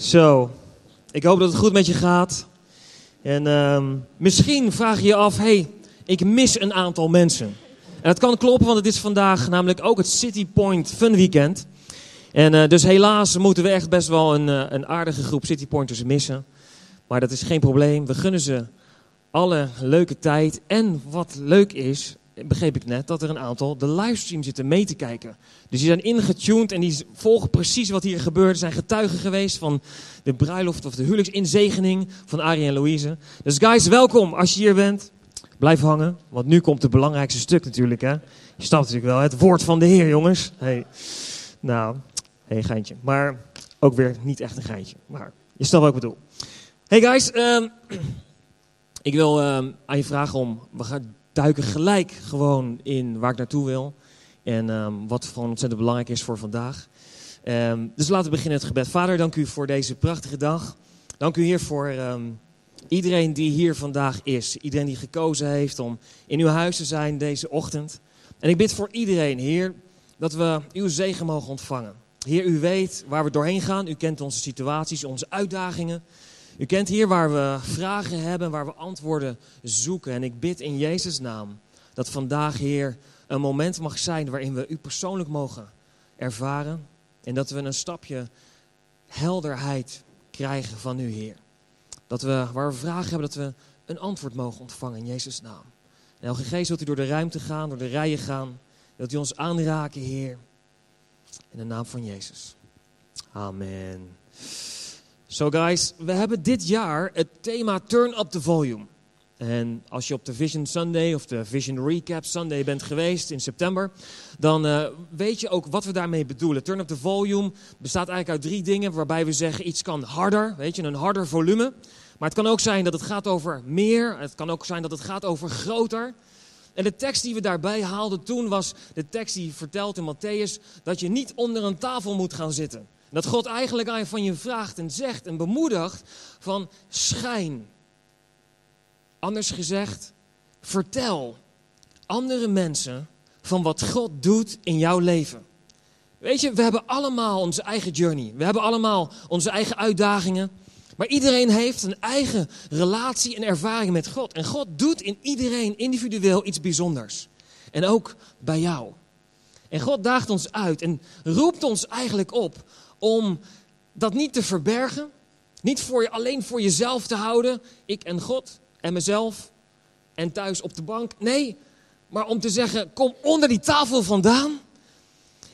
Zo, ik hoop dat het goed met je gaat. En ehm, misschien vraag je je af, hey, ik mis een aantal mensen. En dat kan kloppen, want het is vandaag namelijk ook het City Point Fun Weekend. En eh, dus helaas moeten we echt best wel een, eh, een aardige groep City Pointers missen. Maar dat is geen probleem. We gunnen ze alle leuke tijd. En wat leuk is, begreep ik net, dat er een aantal de livestream zitten mee te kijken. Dus die zijn ingetuned en die volgen precies wat hier gebeurt. Ze zijn getuigen geweest van de bruiloft of de huwelijksinzegening van Arie en Louise. Dus guys, welkom als je hier bent. Blijf hangen, want nu komt het belangrijkste stuk natuurlijk. Hè? Je snapt natuurlijk wel, het woord van de Heer, jongens. Hey. Nou, hey, geintje. Maar ook weer niet echt een geintje. Maar je snapt wat ik bedoel. Hey guys, um, ik wil um, aan je vragen om, we gaan duiken gelijk gewoon in waar ik naartoe wil. En um, wat van ontzettend belangrijk is voor vandaag. Um, dus laten we beginnen het gebed. Vader, dank u voor deze prachtige dag. Dank u Heer voor um, iedereen die hier vandaag is. Iedereen die gekozen heeft om in uw huis te zijn deze ochtend. En ik bid voor iedereen, Heer, dat we uw zegen mogen ontvangen. Heer, u weet waar we doorheen gaan. U kent onze situaties, onze uitdagingen. U kent hier waar we vragen hebben, waar we antwoorden zoeken. En ik bid in Jezus' naam dat vandaag, Heer, een moment mag zijn waarin we u persoonlijk mogen ervaren. En dat we een stapje helderheid krijgen van u, Heer. Dat we, waar we vragen hebben, dat we een antwoord mogen ontvangen in Jezus' naam. En Elke Geest wilt u door de ruimte gaan, door de rijen gaan. Wilt u ons aanraken, Heer. In de naam van Jezus. Amen. So guys, we hebben dit jaar het thema Turn Up the Volume. En als je op de Vision Sunday of de Vision Recap Sunday bent geweest in september, dan uh, weet je ook wat we daarmee bedoelen. Turn up the volume bestaat eigenlijk uit drie dingen waarbij we zeggen iets kan harder, weet je, een harder volume. Maar het kan ook zijn dat het gaat over meer, het kan ook zijn dat het gaat over groter. En de tekst die we daarbij haalden toen was de tekst die vertelt in Matthäus dat je niet onder een tafel moet gaan zitten. Dat God eigenlijk aan je van je vraagt en zegt en bemoedigt van schijn. Anders gezegd, vertel andere mensen van wat God doet in jouw leven. Weet je, we hebben allemaal onze eigen journey. We hebben allemaal onze eigen uitdagingen. Maar iedereen heeft een eigen relatie en ervaring met God. En God doet in iedereen individueel iets bijzonders. En ook bij jou. En God daagt ons uit en roept ons eigenlijk op om dat niet te verbergen. Niet voor je, alleen voor jezelf te houden, ik en God en mezelf en thuis op de bank. Nee, maar om te zeggen, kom onder die tafel vandaan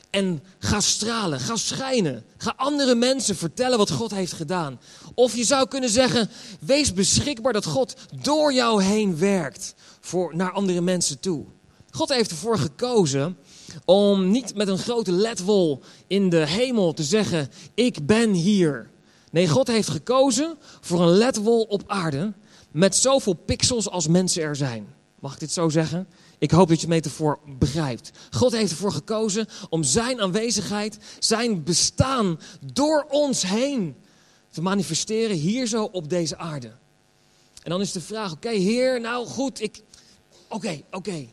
en ga stralen, ga schijnen. Ga andere mensen vertellen wat God heeft gedaan. Of je zou kunnen zeggen, wees beschikbaar dat God door jou heen werkt voor, naar andere mensen toe. God heeft ervoor gekozen om niet met een grote ledwol in de hemel te zeggen, ik ben hier. Nee, God heeft gekozen voor een ledwol op aarde met zoveel pixels als mensen er zijn. Mag ik dit zo zeggen? Ik hoop dat je metafoor begrijpt. God heeft ervoor gekozen om zijn aanwezigheid, zijn bestaan door ons heen te manifesteren hier zo op deze aarde. En dan is de vraag, oké Heer, nou goed, ik... Oké, oké.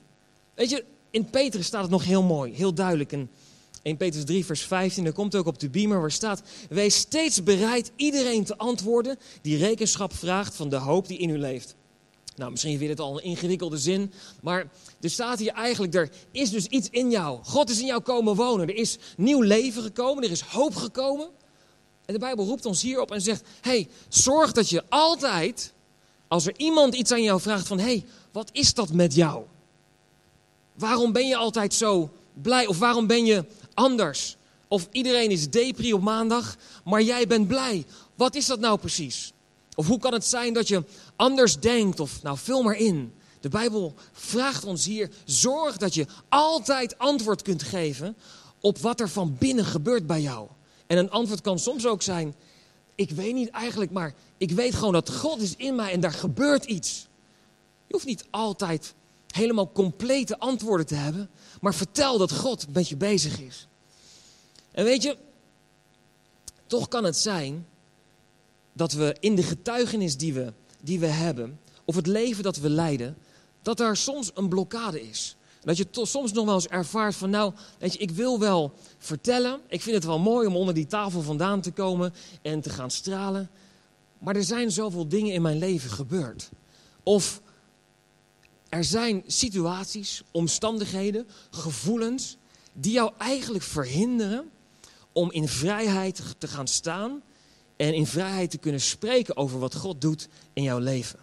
Weet je, in Petrus staat het nog heel mooi, heel duidelijk. In 1 Petrus 3 vers 15, daar komt ook op de beamer waar staat... Wees steeds bereid iedereen te antwoorden die rekenschap vraagt van de hoop die in u leeft. Nou, misschien vind je het al een ingewikkelde zin, maar er staat hier eigenlijk, er is dus iets in jou. God is in jou komen wonen, er is nieuw leven gekomen, er is hoop gekomen. En de Bijbel roept ons hierop en zegt, hey, zorg dat je altijd, als er iemand iets aan jou vraagt van, hey, wat is dat met jou? Waarom ben je altijd zo blij of waarom ben je anders? Of iedereen is depri op maandag, maar jij bent blij. Wat is dat nou precies? Of hoe kan het zijn dat je anders denkt? Of nou, vul maar in. De Bijbel vraagt ons hier: zorg dat je altijd antwoord kunt geven op wat er van binnen gebeurt bij jou. En een antwoord kan soms ook zijn: ik weet niet eigenlijk, maar ik weet gewoon dat God is in mij en daar gebeurt iets. Je hoeft niet altijd helemaal complete antwoorden te hebben, maar vertel dat God met je bezig is. En weet je, toch kan het zijn dat we in de getuigenis die we, die we hebben, of het leven dat we leiden, dat daar soms een blokkade is. Dat je soms nog wel eens ervaart van, nou, weet je, ik wil wel vertellen. Ik vind het wel mooi om onder die tafel vandaan te komen en te gaan stralen. Maar er zijn zoveel dingen in mijn leven gebeurd. Of er zijn situaties, omstandigheden, gevoelens die jou eigenlijk verhinderen om in vrijheid te gaan staan en in vrijheid te kunnen spreken over wat God doet in jouw leven.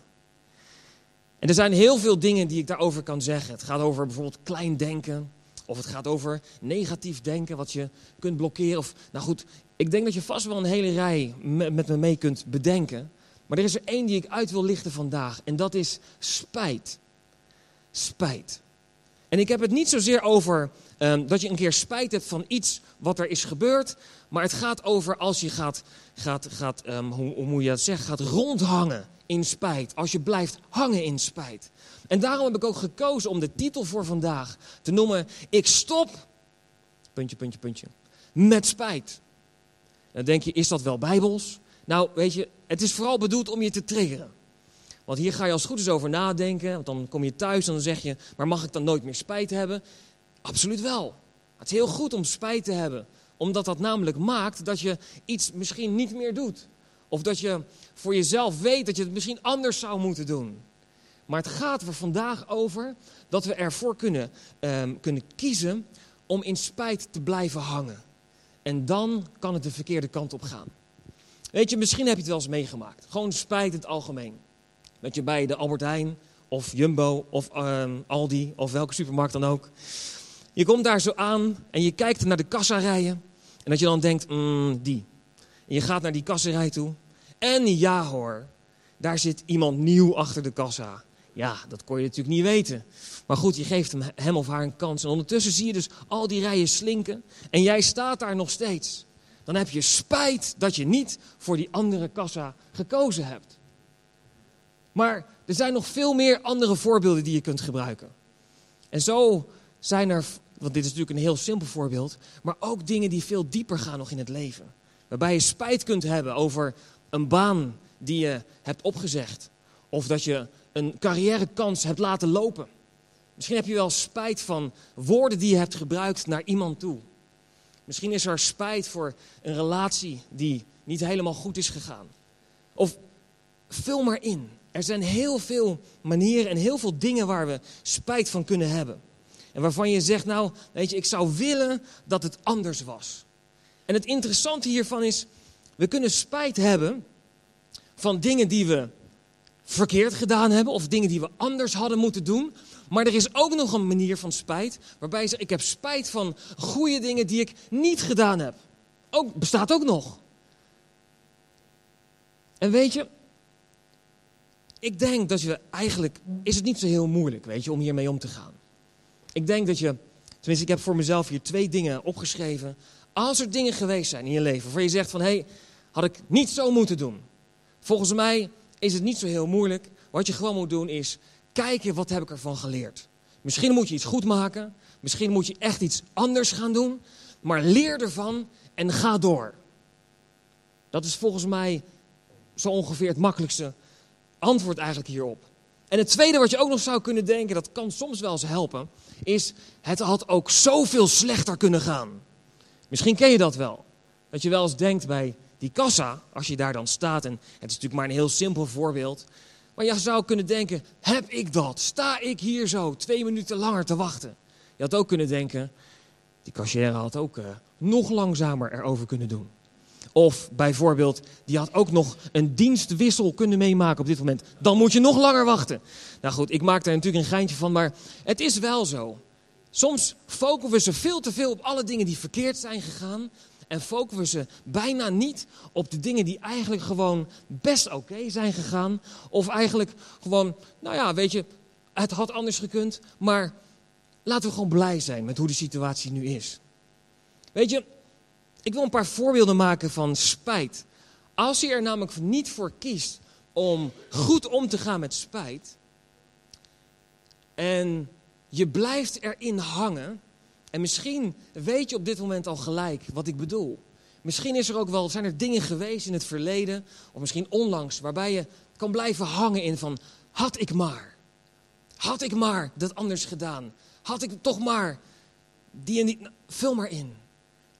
En er zijn heel veel dingen die ik daarover kan zeggen. Het gaat over bijvoorbeeld klein denken, of het gaat over negatief denken, wat je kunt blokkeren. Of, nou goed, ik denk dat je vast wel een hele rij me- met me mee kunt bedenken. Maar er is er één die ik uit wil lichten vandaag, en dat is spijt. Spijt. En ik heb het niet zozeer over ehm, dat je een keer spijt hebt van iets wat er is gebeurd. Maar het gaat over als je gaat, gaat, gaat ehm, hoe, hoe moet je dat zeggen, gaat rondhangen in spijt. Als je blijft hangen in spijt. En daarom heb ik ook gekozen om de titel voor vandaag te noemen: Ik stop, puntje, puntje, puntje, met spijt. Dan denk je, is dat wel bijbels? Nou, weet je, het is vooral bedoeld om je te triggeren. Want hier ga je als het goed is over nadenken. Want dan kom je thuis en dan zeg je, maar mag ik dan nooit meer spijt hebben? Absoluut wel. Het is heel goed om spijt te hebben. Omdat dat namelijk maakt dat je iets misschien niet meer doet. Of dat je voor jezelf weet dat je het misschien anders zou moeten doen. Maar het gaat er vandaag over dat we ervoor kunnen, ehm, kunnen kiezen om in spijt te blijven hangen. En dan kan het de verkeerde kant op gaan. Weet je, misschien heb je het wel eens meegemaakt. Gewoon spijt in het algemeen. Dat je bij de Albert Heijn of Jumbo of ehm, Aldi of welke supermarkt dan ook. Je komt daar zo aan en je kijkt naar de kassarijen. En dat je dan denkt, mm, die. En je gaat naar die kassarij toe. En ja hoor, daar zit iemand nieuw achter de kassa. Ja, dat kon je natuurlijk niet weten. Maar goed, je geeft hem, hem of haar een kans. En ondertussen zie je dus al die rijen slinken. En jij staat daar nog steeds. Dan heb je spijt dat je niet voor die andere kassa gekozen hebt. Maar er zijn nog veel meer andere voorbeelden die je kunt gebruiken. En zo zijn er, want dit is natuurlijk een heel simpel voorbeeld, maar ook dingen die veel dieper gaan nog in het leven. Waarbij je spijt kunt hebben over een baan die je hebt opgezegd. Of dat je een carrièrekans hebt laten lopen. Misschien heb je wel spijt van woorden die je hebt gebruikt naar iemand toe. Misschien is er spijt voor een relatie die niet helemaal goed is gegaan. Of vul maar in. Er zijn heel veel manieren en heel veel dingen waar we spijt van kunnen hebben. En waarvan je zegt, nou, weet je, ik zou willen dat het anders was. En het interessante hiervan is, we kunnen spijt hebben van dingen die we verkeerd gedaan hebben of dingen die we anders hadden moeten doen. Maar er is ook nog een manier van spijt waarbij zegt, ik heb spijt van goede dingen die ik niet gedaan heb. Ook, bestaat ook nog. En weet je, ik denk dat je eigenlijk, is het niet zo heel moeilijk, weet je, om hiermee om te gaan. Ik denk dat je, tenminste ik heb voor mezelf hier twee dingen opgeschreven. Als er dingen geweest zijn in je leven waarvan je zegt van, hé, hey, had ik niet zo moeten doen. Volgens mij is het niet zo heel moeilijk. Wat je gewoon moet doen is kijken wat heb ik ervan geleerd. Misschien moet je iets goed maken. Misschien moet je echt iets anders gaan doen. Maar leer ervan en ga door. Dat is volgens mij zo ongeveer het makkelijkste antwoord eigenlijk hierop. En het tweede wat je ook nog zou kunnen denken, dat kan soms wel eens helpen, is het had ook zoveel slechter kunnen gaan. Misschien ken je dat wel. Dat je wel eens denkt bij die kassa, als je daar dan staat, en het is natuurlijk maar een heel simpel voorbeeld, maar je zou kunnen denken, heb ik dat? Sta ik hier zo twee minuten langer te wachten? Je had ook kunnen denken, die cashier had ook uh, nog langzamer erover kunnen doen. Of bijvoorbeeld, die had ook nog een dienstwissel kunnen meemaken op dit moment. Dan moet je nog langer wachten. Nou goed, ik maak daar natuurlijk een geintje van, maar het is wel zo. Soms focussen we ze veel te veel op alle dingen die verkeerd zijn gegaan. En focussen we ze bijna niet op de dingen die eigenlijk gewoon best oké zijn gegaan. Of eigenlijk gewoon, nou ja, weet je, het had anders gekund. Maar laten we gewoon blij zijn met hoe de situatie nu is. Weet je, ik wil een paar voorbeelden maken van spijt. Als je er namelijk niet voor kiest om goed om te gaan met spijt. En je blijft erin hangen. En misschien weet je op dit moment al gelijk wat ik bedoel. Misschien is er ook wel, zijn er dingen geweest in het verleden, of misschien onlangs, waarbij je kan blijven hangen in van, had ik maar. Had ik maar dat anders gedaan. Had ik toch maar die en die. nou, vul maar in.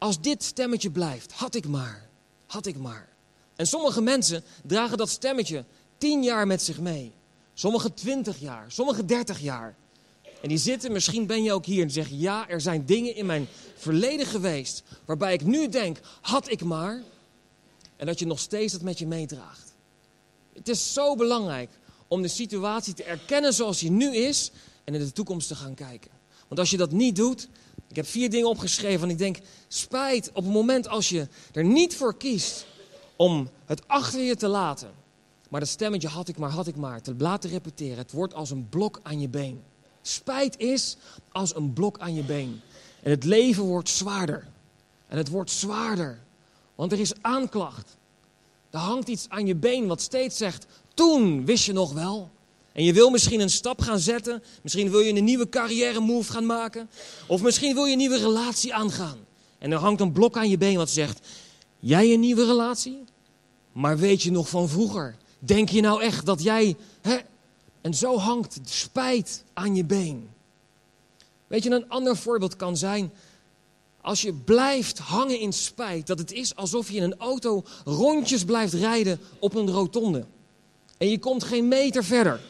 Als dit stemmetje blijft, had ik maar. Had ik maar. En sommige mensen dragen dat stemmetje tien jaar met zich mee. Sommige twintig jaar, sommige dertig jaar. En die zitten, misschien ben je ook hier en zeg ja, er zijn dingen in mijn verleden geweest waarbij ik nu denk, had ik maar. En dat je nog steeds dat met je meedraagt. Het is zo belangrijk om de situatie te erkennen zoals die nu is en in de toekomst te gaan kijken. Want als je dat niet doet, ik heb vier dingen opgeschreven en ik denk, spijt op het moment als je er niet voor kiest om het achter je te laten. Maar dat stemmetje had ik maar, had ik maar, te laten repeteren. Het wordt als een blok aan je been. Spijt is als een blok aan je been. En het leven wordt zwaarder. En het wordt zwaarder. Want er is aanklacht. Er hangt iets aan je been wat steeds zegt: Toen wist je nog wel. En je wil misschien een stap gaan zetten. Misschien wil je een nieuwe carrière move gaan maken. Of misschien wil je een nieuwe relatie aangaan. En er hangt een blok aan je been wat zegt: Jij een nieuwe relatie? Maar weet je nog van vroeger? Denk je nou echt dat jij. Hè? En zo hangt spijt aan je been. Weet je, een ander voorbeeld kan zijn. Als je blijft hangen in spijt, dat het is alsof je in een auto rondjes blijft rijden op een rotonde. En je komt geen meter verder.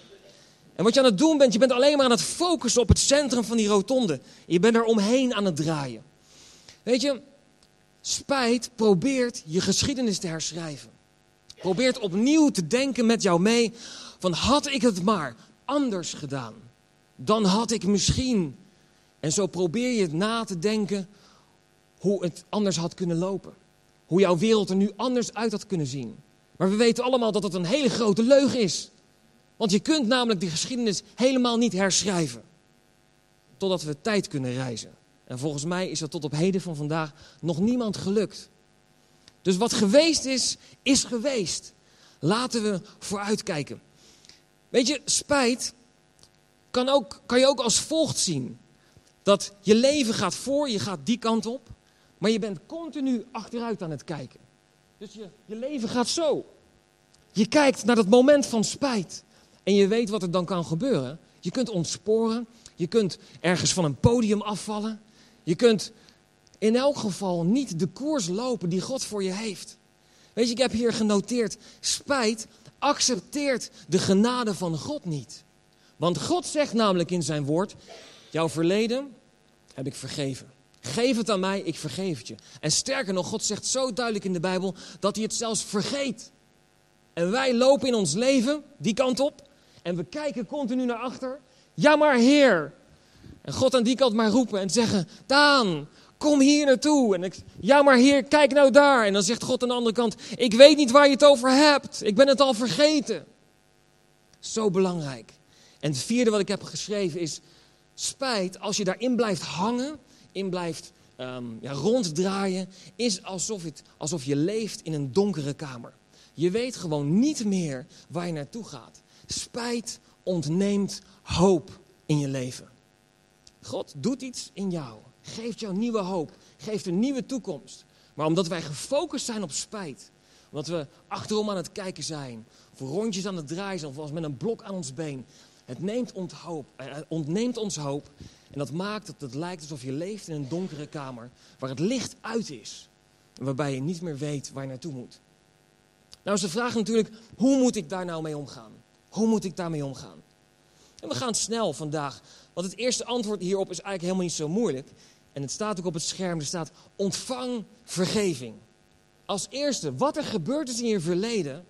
En wat je aan het doen bent, je bent alleen maar aan het focussen op het centrum van die rotonde. Je bent er omheen aan het draaien. Weet je, spijt probeert je geschiedenis te herschrijven. Probeert opnieuw te denken met jou mee van had ik het maar anders gedaan, dan had ik misschien. En zo probeer je het na te denken hoe het anders had kunnen lopen. Hoe jouw wereld er nu anders uit had kunnen zien. Maar we weten allemaal dat het een hele grote leugen is. Want je kunt namelijk die geschiedenis helemaal niet herschrijven. Totdat we tijd kunnen reizen. En volgens mij is dat tot op heden van vandaag nog niemand gelukt. Dus wat geweest is, is geweest. Laten we vooruitkijken. Weet je, spijt kan, ook, kan je ook als volgt zien. Dat je leven gaat voor, je gaat die kant op. Maar je bent continu achteruit aan het kijken. Dus je, je leven gaat zo. Je kijkt naar dat moment van spijt. En je weet wat er dan kan gebeuren. Je kunt ontsporen. Je kunt ergens van een podium afvallen. Je kunt in elk geval niet de koers lopen die God voor je heeft. Weet je, ik heb hier genoteerd: spijt accepteert de genade van God niet. Want God zegt namelijk in zijn woord: Jouw verleden heb ik vergeven. Geef het aan mij, ik vergeef het je. En sterker nog, God zegt zo duidelijk in de Bijbel dat hij het zelfs vergeet. En wij lopen in ons leven die kant op en we kijken continu naar achter. Ja, maar Heer. En God aan die kant maar roepen en zeggen: Daan, kom hier naartoe. En ik, ja, maar Heer, kijk nou daar. En dan zegt God aan de andere kant: Ik weet niet waar je het over hebt. Ik ben het al vergeten. Zo belangrijk. En het vierde wat ik heb geschreven is: spijt, als je daarin blijft hangen, in blijft um, ja, ronddraaien, is alsof, het, alsof je leeft in een donkere kamer. Je weet gewoon niet meer waar je naartoe gaat. Spijt ontneemt hoop in je leven. God doet iets in jou, geeft jou nieuwe hoop, geeft een nieuwe toekomst. Maar omdat wij gefocust zijn op spijt, omdat we achterom aan het kijken zijn, of rondjes aan het draaien zijn, of als met een blok aan ons been, het neemt hoop, het ontneemt ons hoop. En dat maakt dat het lijkt alsof je leeft in een donkere kamer, waar het licht uit is. En waarbij je niet meer weet waar je naartoe moet. Nou is de vraag natuurlijk, hoe moet ik daar nou mee omgaan? Hoe moet ik daarmee omgaan? En we gaan snel vandaag, want het eerste antwoord hierop is eigenlijk helemaal niet zo moeilijk. En het staat ook op het scherm, er staat ontvang vergeving. Als eerste, wat er gebeurd is in je verleden,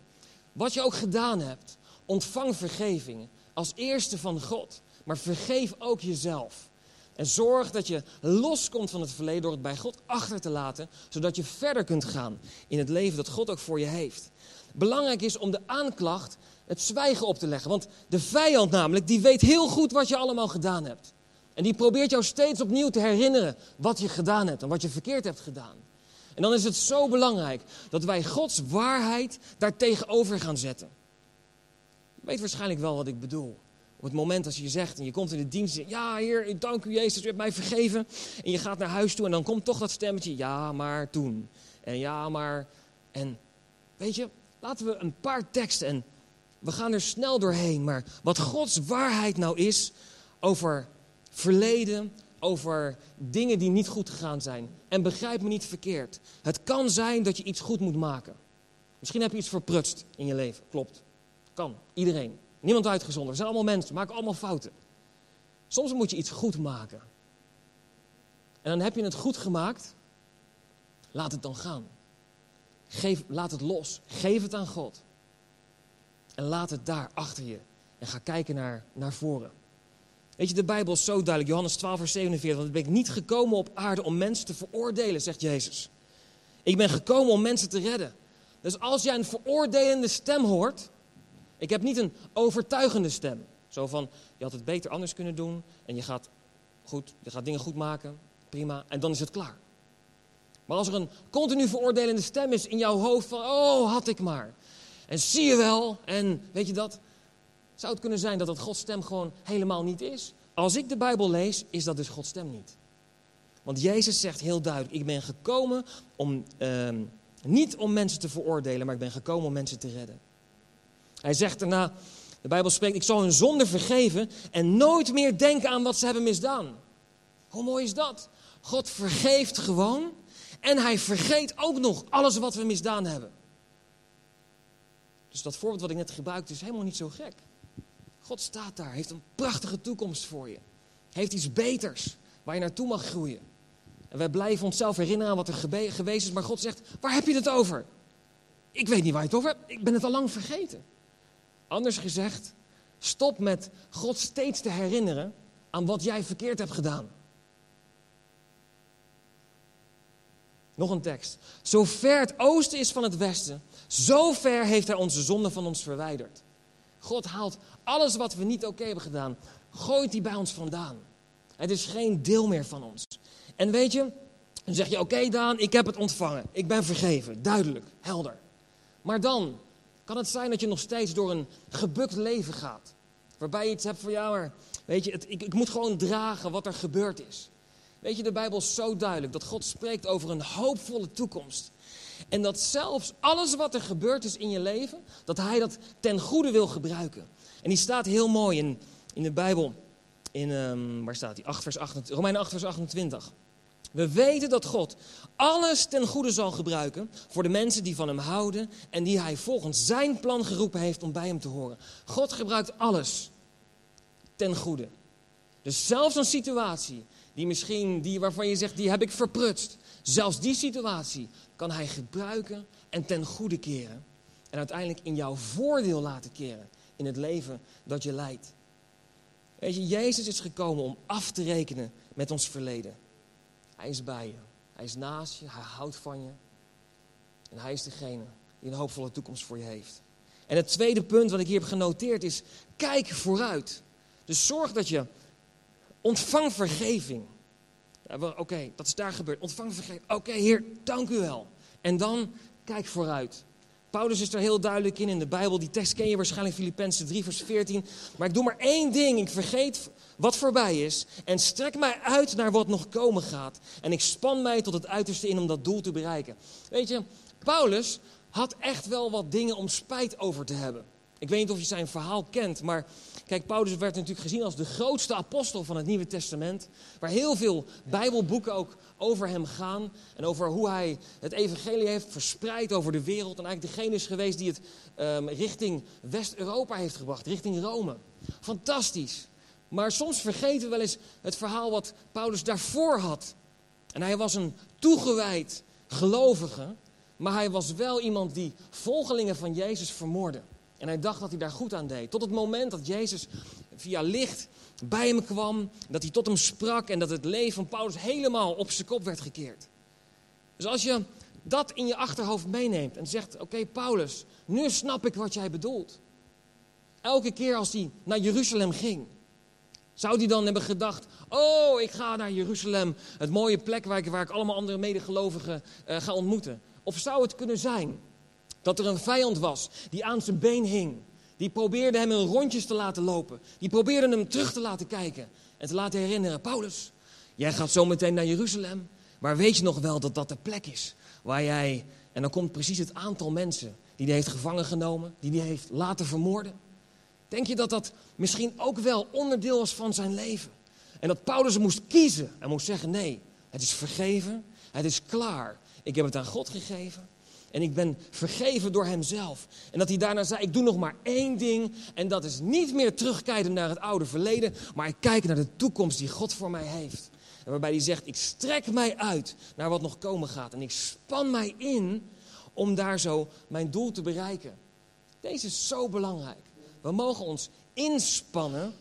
wat je ook gedaan hebt, ontvang vergeving. Als eerste van God, maar vergeef ook jezelf. En zorg dat je loskomt van het verleden door het bij God achter te laten, zodat je verder kunt gaan in het leven dat God ook voor je heeft. Belangrijk is om de aanklacht het zwijgen op te leggen. Want de vijand namelijk, die weet heel goed wat je allemaal gedaan hebt. En die probeert jou steeds opnieuw te herinneren wat je gedaan hebt en wat je verkeerd hebt gedaan. En dan is het zo belangrijk dat wij Gods waarheid daartegenover gaan zetten. Je weet waarschijnlijk wel wat ik bedoel. Op het moment als je zegt en je komt in de dienst en ja heer, dank u Jezus, u hebt mij vergeven. En je gaat naar huis toe en dan komt toch dat stemmetje, ja maar toen. En ja maar, en weet je, laten we een paar teksten en we gaan er snel doorheen. Maar wat Gods waarheid nou is over verleden, over dingen die niet goed gegaan zijn. En begrijp me niet verkeerd. Het kan zijn dat je iets goed moet maken. Misschien heb je iets verprutst in je leven. Klopt. Kan. Iedereen. Niemand uitgezonderd. We zijn allemaal mensen. maken allemaal fouten. Soms moet je iets goed maken. En dan heb je het goed gemaakt. Laat het dan gaan. Geef, laat het los. Geef het aan God. En laat het daar achter je. En ga kijken naar, naar voren. Weet je, de Bijbel is zo duidelijk. Johannes 12, vers 47. Want ik ben niet gekomen op aarde om mensen te veroordelen, zegt Jezus. Ik ben gekomen om mensen te redden. Dus als jij een veroordelende stem hoort. Ik heb niet een overtuigende stem. Zo van, je had het beter anders kunnen doen. En je gaat, goed, je gaat dingen goed maken. Prima. En dan is het klaar. Maar als er een continu veroordelende stem is in jouw hoofd van, oh, had ik maar. En zie je wel, en weet je dat? Zou het kunnen zijn dat dat Gods stem gewoon helemaal niet is? Als ik de Bijbel lees, is dat dus Gods stem niet. Want Jezus zegt heel duidelijk, ik ben gekomen om, ehm, niet om mensen te veroordelen, maar ik ben gekomen om mensen te redden. Hij zegt daarna, de Bijbel spreekt, ik zal hun zonde vergeven en nooit meer denken aan wat ze hebben misdaan. Hoe mooi is dat? God vergeeft gewoon en hij vergeet ook nog alles wat we misdaan hebben. Dus dat voorbeeld wat ik net gebruikte is helemaal niet zo gek. God staat daar, heeft een prachtige toekomst voor je. Heeft iets beters waar je naartoe mag groeien. En wij blijven onszelf herinneren aan wat er geweest is, maar God zegt, waar heb je het over? Ik weet niet waar je het over hebt, ik ben het al lang vergeten. Anders gezegd, stop met God steeds te herinneren aan wat jij verkeerd hebt gedaan. Nog een tekst. Zo ver het oosten is van het westen, zo ver heeft hij onze zonde van ons verwijderd. God haalt alles wat we niet oké hebben gedaan, gooit die bij ons vandaan. Het is geen deel meer van ons. En weet je, dan zeg je: Oké, Daan, ik heb het ontvangen. Ik ben vergeven. Duidelijk, helder. Maar dan kan het zijn dat je nog steeds door een gebukt leven gaat. Waarbij je iets hebt van: Ja, maar weet je, het, ik, ik moet gewoon dragen wat er gebeurd is. Weet je, de Bijbel is zo duidelijk dat God spreekt over een hoopvolle toekomst. En dat zelfs alles wat er gebeurd is in je leven, dat Hij dat ten goede wil gebruiken. En die staat heel mooi in, in de Bijbel. In, um, waar staat die? 8 vers 28, Romeinen 8 vers 28. We weten dat God alles ten goede zal gebruiken voor de mensen die van hem houden en die hij volgens zijn plan geroepen heeft om bij hem te horen. God gebruikt alles ten goede. Dus zelfs een situatie die misschien, die, waarvan je zegt, die heb ik verprutst. Zelfs die situatie kan hij gebruiken en ten goede keren. En uiteindelijk in jouw voordeel laten keren in het leven dat je leidt. Weet je, Jezus is gekomen om af te rekenen met ons verleden. Hij is bij je. Hij is naast je. Hij houdt van je. En hij is degene die een hoopvolle toekomst voor je heeft. En het tweede punt wat ik hier heb genoteerd is: kijk vooruit. Dus zorg dat je ontvang vergeving. Oké, dat is daar gebeurd. Ontvang vergeving. Oké, Heer, dank u wel. En dan kijk vooruit. Paulus is er heel duidelijk in in de Bijbel. Die tekst ken je waarschijnlijk, Filippenzen 3, vers 14. Maar ik doe maar één ding. Ik vergeet wat voorbij is. En strek mij uit naar wat nog komen gaat. En ik span mij tot het uiterste in om dat doel te bereiken. Weet je, Paulus had echt wel wat dingen om spijt over te hebben. Ik weet niet of je zijn verhaal kent, maar kijk, Paulus werd natuurlijk gezien als de grootste apostel van het Nieuwe Testament. Waar heel veel Bijbelboeken ook over hem gaan. En over hoe hij het evangelie heeft verspreid over de wereld. En eigenlijk degene is geweest die het um, richting West-Europa heeft gebracht, richting Rome. Fantastisch. Maar soms vergeten we wel eens het verhaal wat Paulus daarvoor had. En hij was een toegewijd gelovige, maar hij was wel iemand die volgelingen van Jezus vermoordde. En hij dacht dat hij daar goed aan deed. Tot het moment dat Jezus via licht bij hem kwam, dat hij tot hem sprak en dat het leven van Paulus helemaal op zijn kop werd gekeerd. Dus als je dat in je achterhoofd meeneemt en zegt: Oké, Paulus, nu snap ik wat jij bedoelt. Elke keer als hij naar Jeruzalem ging, zou hij dan hebben gedacht: Oh, ik ga naar Jeruzalem, het mooie plek waar ik, allemaal andere medegelovigen uh, ga ontmoeten? Of zou het kunnen zijn dat er een vijand was die aan zijn been hing? Die probeerde hem in rondjes te laten lopen. Die probeerde hem terug te laten kijken en te laten herinneren: Paulus, jij gaat zo meteen naar Jeruzalem, maar weet je nog wel dat dat de plek is waar jij. En dan komt precies het aantal mensen die hij heeft gevangen genomen, die hij heeft laten vermoorden. Denk je dat dat misschien ook wel onderdeel was van zijn leven? En dat Paulus moest kiezen. Hij moest zeggen: nee, het is vergeven, het is klaar. Ik heb het aan God gegeven. En ik ben vergeven door hemzelf. En dat hij daarna zei: Ik doe nog maar één ding. En dat is niet meer terugkijken naar het oude verleden. Maar ik kijk naar de toekomst die God voor mij heeft. En waarbij hij zegt: Ik strek mij uit naar wat nog komen gaat. En ik span mij in om daar zo mijn doel te bereiken. Deze is zo belangrijk. We mogen ons inspannen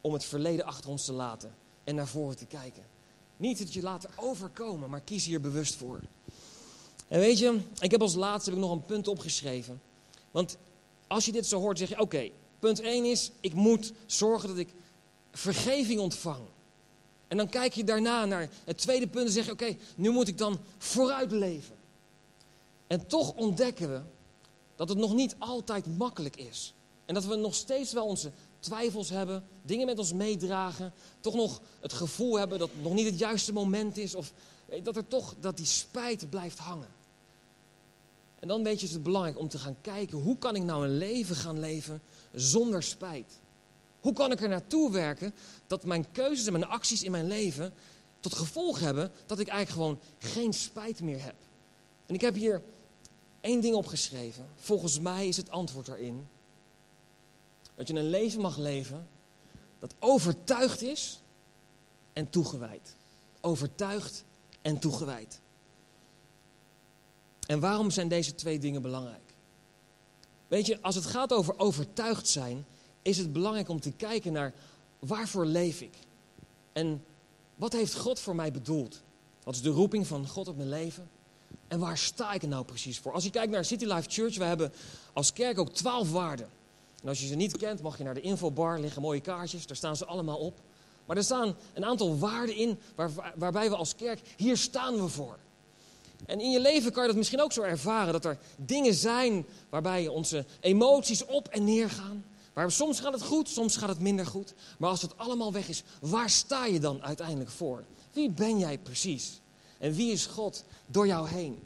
om het verleden achter ons te laten en naar voren te kijken. Niet het je laten overkomen, maar kies hier bewust voor. En weet je, ik heb als laatste heb ik nog een punt opgeschreven. Want als je dit zo hoort, zeg je: Oké, punt 1 is: ik moet zorgen dat ik vergeving ontvang. En dan kijk je daarna naar het tweede punt en zeg je: Oké, nu moet ik dan vooruit leven. En toch ontdekken we dat het nog niet altijd makkelijk is. En dat we nog steeds wel onze twijfels hebben, dingen met ons meedragen, toch nog het gevoel hebben dat het nog niet het juiste moment is, of dat er toch dat die spijt blijft hangen. En dan weet je, is het belangrijk om te gaan kijken, hoe kan ik nou een leven gaan leven zonder spijt? Hoe kan ik er naartoe werken dat mijn keuzes en mijn acties in mijn leven tot gevolg hebben dat ik eigenlijk gewoon geen spijt meer heb? En ik heb hier één ding opgeschreven. Volgens mij is het antwoord daarin dat je een leven mag leven dat overtuigd is en toegewijd. Overtuigd en toegewijd. En waarom zijn deze twee dingen belangrijk? Weet je, als het gaat over overtuigd zijn, is het belangrijk om te kijken naar waarvoor leef ik? En wat heeft God voor mij bedoeld? Wat is de roeping van God op mijn leven? En waar sta ik er nou precies voor? Als je kijkt naar City Life Church, we hebben als kerk ook twaalf waarden. En als je ze niet kent, mag je naar de infobar, liggen mooie kaartjes, daar staan ze allemaal op. Maar er staan een aantal waarden in waar, waarbij we als kerk, hier staan we voor. En in je leven kan je dat misschien ook zo ervaren, dat er dingen zijn waarbij onze emoties op en neer gaan. Waar soms gaat het goed, soms gaat het minder goed. Maar als het allemaal weg is, waar sta je dan uiteindelijk voor? Wie ben jij precies? En wie is God door jou heen?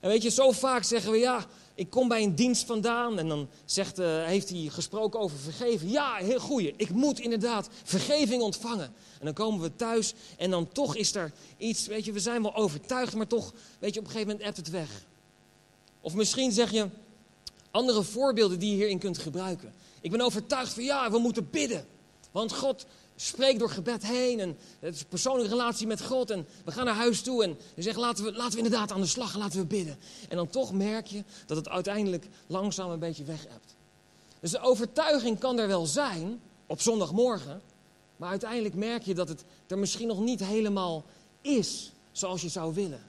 En weet je, zo vaak zeggen we ja, ik kom bij een dienst vandaan en dan zegt, uh, heeft hij gesproken over vergeven. Ja, heel goeie. Ik moet inderdaad vergeving ontvangen. En dan komen we thuis en dan toch is er iets, weet je, we zijn wel overtuigd, maar toch, weet je, op een gegeven moment ebt het weg. Of misschien zeg je andere voorbeelden die je hierin kunt gebruiken. Ik ben overtuigd van ja, we moeten bidden. Want God spreek door gebed heen. En het is een persoonlijke relatie met God. En we gaan naar huis toe en we zeggen laten we, laten we inderdaad aan de slag en laten we bidden. En dan toch merk je dat het uiteindelijk langzaam een beetje weg hebt. Dus de overtuiging kan er wel zijn op zondagmorgen. Maar uiteindelijk merk je dat het er misschien nog niet helemaal is zoals je zou willen.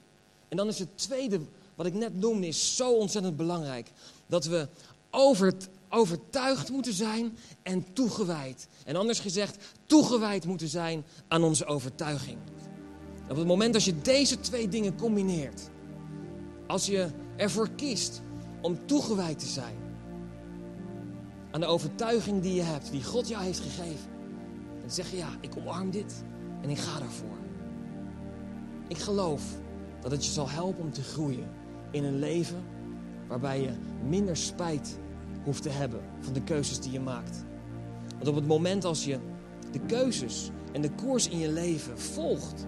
En dan is het tweede, wat ik net noemde, is zo ontzettend belangrijk. Dat we over, overtuigd moeten zijn en toegewijd. En anders gezegd, toegewijd moeten zijn aan onze overtuiging. Op het moment dat je deze twee dingen combineert, als je ervoor kiest om toegewijd te zijn aan de overtuiging die je hebt, die God jou heeft gegeven, dan zeg je ja, ik omarm dit en ik ga daarvoor. Ik geloof dat het je zal helpen om te groeien in een leven waarbij je minder spijt hoeft te hebben van de keuzes die je maakt. Want op het moment als je de keuzes en de koers in je leven volgt,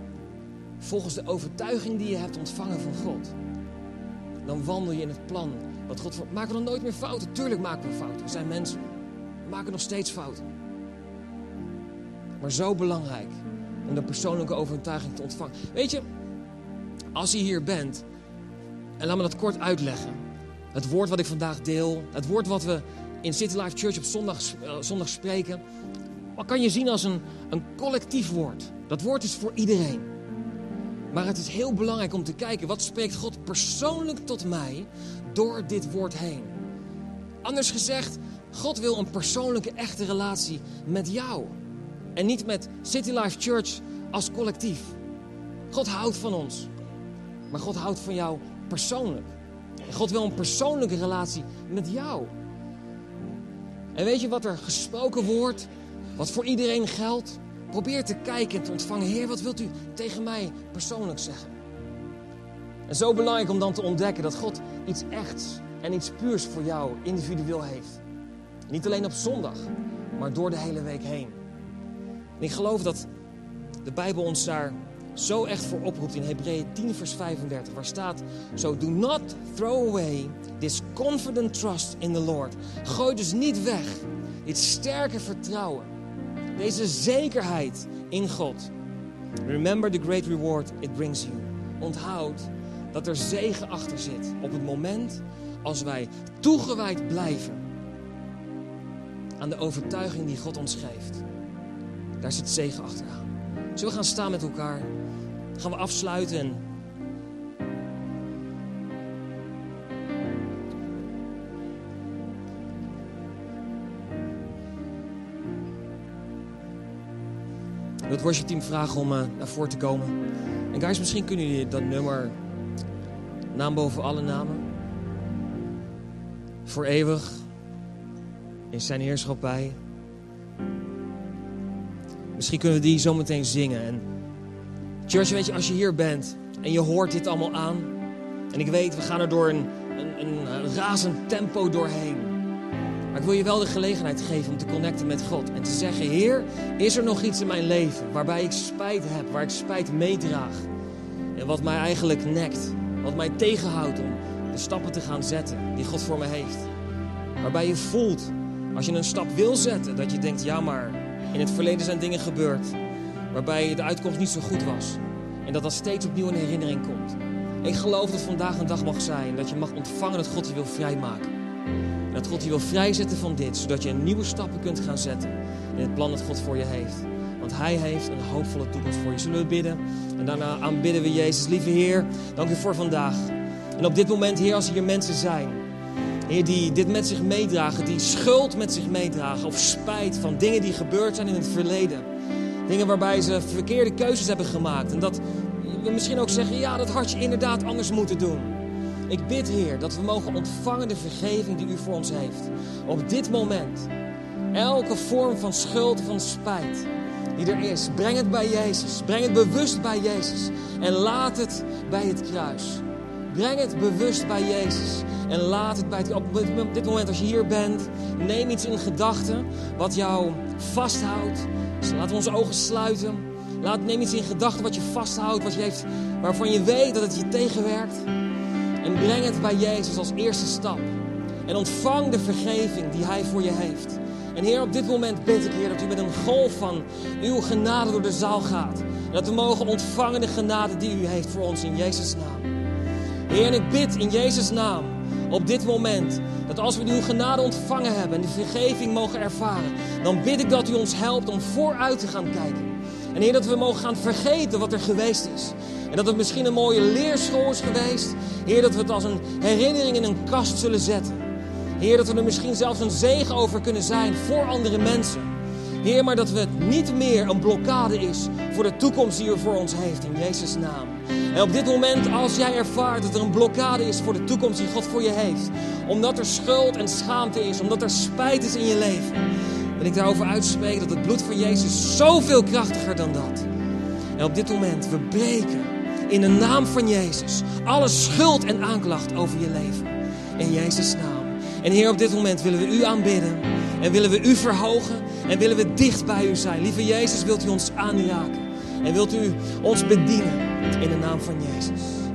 volgens de overtuiging die je hebt ontvangen van God, dan wandel je in het plan wat God voor. Maken we dan nooit meer fouten? Tuurlijk maken we fouten. We zijn mensen. Maken nog steeds fouten. Maar zo belangrijk om de persoonlijke overtuiging te ontvangen. Weet je, als je hier bent, en laat me dat kort uitleggen. Het woord wat ik vandaag deel, het woord wat we in City Life Church op zondag, uh, zondag spreken, wat kan je zien als een, een collectief woord. Dat woord is voor iedereen. Maar het is heel belangrijk om te kijken, wat spreekt God persoonlijk tot mij door dit woord heen? Anders gezegd, God wil een persoonlijke, echte relatie met jou. En niet met City Life Church als collectief. God houdt van ons. Maar God houdt van jou persoonlijk. En God wil een persoonlijke relatie met jou. En weet je wat er gesproken wordt? Wat voor iedereen geldt? Probeer te kijken en te ontvangen. Heer, wat wilt u tegen mij persoonlijk zeggen? En zo belangrijk om dan te ontdekken dat God iets echts en iets puurs voor jou individueel heeft. Niet alleen op zondag, maar door de hele week heen. En ik geloof dat de Bijbel ons daar zo echt voor oproept in Hebreeën 10 vers 35. Waar staat, so do not throw away this confident trust in the Lord. Gooi dus niet weg dit sterke vertrouwen. Deze zekerheid in God. Remember the great reward it brings you. Onthoud dat er zegen achter zit op het moment als wij toegewijd blijven aan de overtuiging die God ons geeft. Daar zit zegen achteraan. Zullen we gaan staan met elkaar? Gaan we afsluiten en Ik wil het worshipteam vragen om uh, naar voren te komen. En guys, misschien kunnen jullie dat nummer, naam boven alle namen, voor eeuwig in zijn heerschappij. Misschien kunnen we die zometeen zingen. En church, weet je, als je hier bent en je hoort dit allemaal aan. En ik weet, we gaan er door een, een, een razend tempo doorheen. Maar ik wil je wel de gelegenheid geven om te connecten met God. En te zeggen, Heer, is er nog iets in mijn leven waarbij ik spijt heb, waar ik spijt meedraag. En wat mij eigenlijk nekt, wat mij tegenhoudt om de stappen te gaan zetten die God voor me heeft. Waarbij je voelt, als je een stap wil zetten, dat je denkt, ja maar, in het verleden zijn dingen gebeurd. Waarbij de uitkomst niet zo goed was. En dat dat steeds opnieuw in herinnering komt. Ik geloof dat vandaag een dag mag zijn dat je mag ontvangen dat God je wil vrijmaken. Dat God je wil vrijzetten van dit, zodat je nieuwe stappen kunt gaan zetten in het plan dat God voor je heeft. Want Hij heeft een hoopvolle toekomst voor je. Zullen we bidden? En daarna aanbidden we Jezus. Lieve Heer, dank u voor vandaag. En op dit moment, Heer, als hier mensen zijn, Heer, die dit met zich meedragen, die schuld met zich meedragen of spijt van dingen die gebeurd zijn in het verleden. Dingen waarbij ze verkeerde keuzes hebben gemaakt. En dat we misschien ook zeggen, ja, dat had je inderdaad anders moeten doen. Ik bid, Heer, dat we mogen ontvangen de vergeving die U voor ons heeft. Op dit moment. Elke vorm van schuld, van spijt die er is, breng het bij Jezus. Breng het bewust bij Jezus. En laat het bij het kruis. Breng het bewust bij Jezus. En laat het bij het... Op dit moment als je hier bent, neem iets in gedachten wat jou vasthoudt. Dus laten we onze ogen sluiten. Laat, neem iets in gedachten wat je vasthoudt, wat je heeft, waarvan je weet dat het je tegenwerkt. En breng het bij Jezus als eerste stap. En ontvang de vergeving die Hij voor je heeft. En Heer, op dit moment bid ik, Heer, dat u met een golf van uw genade door de zaal gaat. En dat we mogen ontvangen de genade die u heeft voor ons in Jezus' naam. Heer, en ik bid in Jezus' naam op dit moment dat als we uw genade ontvangen hebben en de vergeving mogen ervaren, dan bid ik dat u ons helpt om vooruit te gaan kijken. En Heer, dat we mogen gaan vergeten wat er geweest is. En dat het misschien een mooie leerschool is geweest. Heer, dat we het als een herinnering in een kast zullen zetten. Heer, dat we er misschien zelfs een zegen over kunnen zijn voor andere mensen. Heer, maar dat het niet meer een blokkade is voor de toekomst die u voor ons heeft in Jezus' naam. En op dit moment, als jij ervaart dat er een blokkade is voor de toekomst die God voor je heeft, omdat er schuld en schaamte is, omdat er spijt is in je leven, wil ik daarover uitspreken dat het bloed van Jezus zoveel krachtiger dan dat. En op dit moment, we breken in de naam van Jezus alle schuld en aanklacht over je leven. In Jezus' naam. En Heer, op dit moment willen we U aanbidden. En willen we U verhogen. En willen we dicht bij U zijn. Lieve Jezus, wilt U ons aanraken. En wilt U ons bedienen in de naam van Jezus.